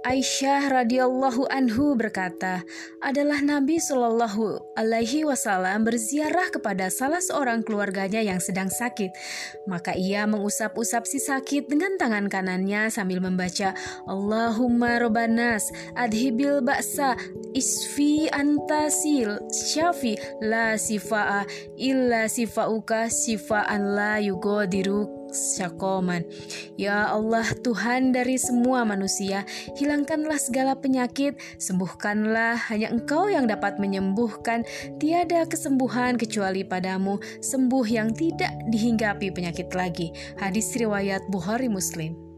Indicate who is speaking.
Speaker 1: Aisyah radhiyallahu anhu berkata, adalah Nabi Shallallahu alaihi wasallam berziarah kepada salah seorang keluarganya yang sedang sakit. Maka ia mengusap-usap si sakit dengan tangan kanannya sambil membaca Allahumma robbanas adhibil ba'sa isfi antasil syafi la sifa'a illa sifa'uka sifa'an la syakoman. Ya Allah Tuhan dari semua manusia, hilangkanlah segala penyakit, sembuhkanlah hanya Engkau yang dapat menyembuhkan, tiada kesembuhan kecuali padamu, sembuh yang tidak dihinggapi penyakit lagi. Hadis riwayat Bukhari Muslim.